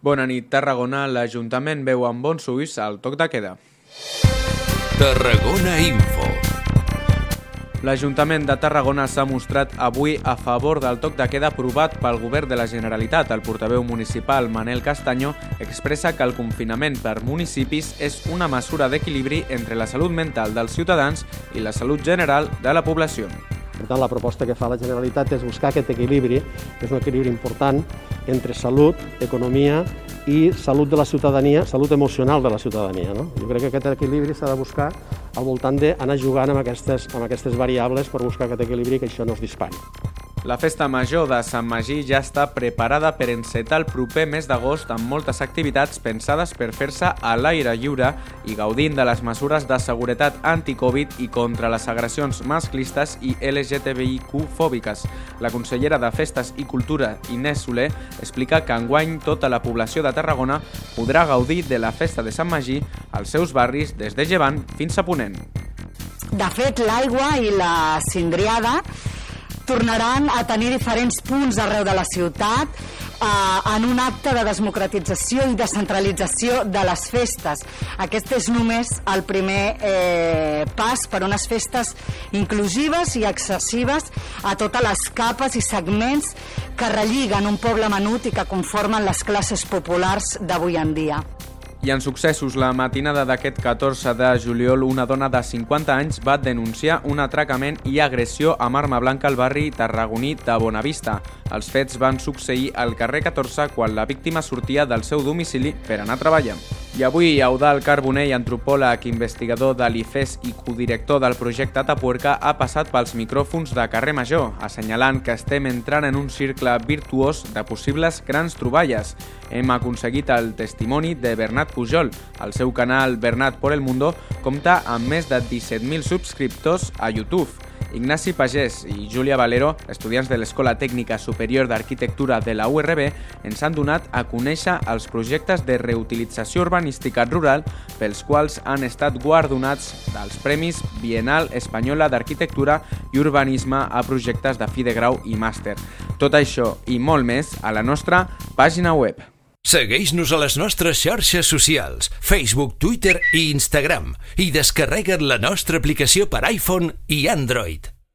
Bona nit, Tarragona. L'Ajuntament veu amb bons ulls el toc de queda. Tarragona Info. L'Ajuntament de Tarragona s'ha mostrat avui a favor del toc de queda aprovat pel Govern de la Generalitat. El portaveu municipal, Manel Castanyo, expressa que el confinament per municipis és una mesura d'equilibri entre la salut mental dels ciutadans i la salut general de la població. Per tant, la proposta que fa la Generalitat és buscar aquest equilibri, que és un equilibri important entre salut, economia i salut de la ciutadania, salut emocional de la ciutadania. No? Jo crec que aquest equilibri s'ha de buscar al voltant d'anar jugant amb aquestes, amb aquestes variables per buscar aquest equilibri que això no es dispari. La festa major de Sant Magí ja està preparada per encetar el proper mes d'agost amb moltes activitats pensades per fer-se a l'aire lliure i gaudint de les mesures de seguretat anti-Covid i contra les agressions masclistes i LGTBIQ-fòbiques. La consellera de Festes i Cultura, Inés Soler, explica que enguany tota la població de Tarragona podrà gaudir de la festa de Sant Magí als seus barris des de Llevant fins a Ponent. De fet, l'aigua i la cindriada tornaran a tenir diferents punts arreu de la ciutat eh, en un acte de democratització i descentralització de les festes. Aquest és només el primer eh, pas per unes festes inclusives i accessives a totes les capes i segments que relliguen un poble menut i que conformen les classes populars d'avui en dia. I en successos, la matinada d'aquest 14 de juliol, una dona de 50 anys va denunciar un atracament i agressió amb arma blanca al barri tarragoní de Bonavista. Els fets van succeir al carrer 14 quan la víctima sortia del seu domicili per anar a treballar. I avui, Eudal Carbonell, antropòleg, investigador de l'IFES i codirector del projecte Tapuerca, ha passat pels micròfons de carrer Major, assenyalant que estem entrant en un circle virtuós de possibles grans troballes. Hem aconseguit el testimoni de Bernat Pujol. El seu canal Bernat por el Mundo compta amb més de 17.000 subscriptors a YouTube. Ignasi Pagès i Júlia Valero, estudiants de l'Escola Tècnica Superior d'Arquitectura de la URB, ens han donat a conèixer els projectes de reutilització urbanística rural pels quals han estat guardonats dels Premis Bienal Espanyola d'Arquitectura i Urbanisme a projectes de fi de grau i màster. Tot això i molt més a la nostra pàgina web. Segueix-nos a les nostres xarxes socials, Facebook, Twitter i Instagram i descarrega't la nostra aplicació per iPhone i Android.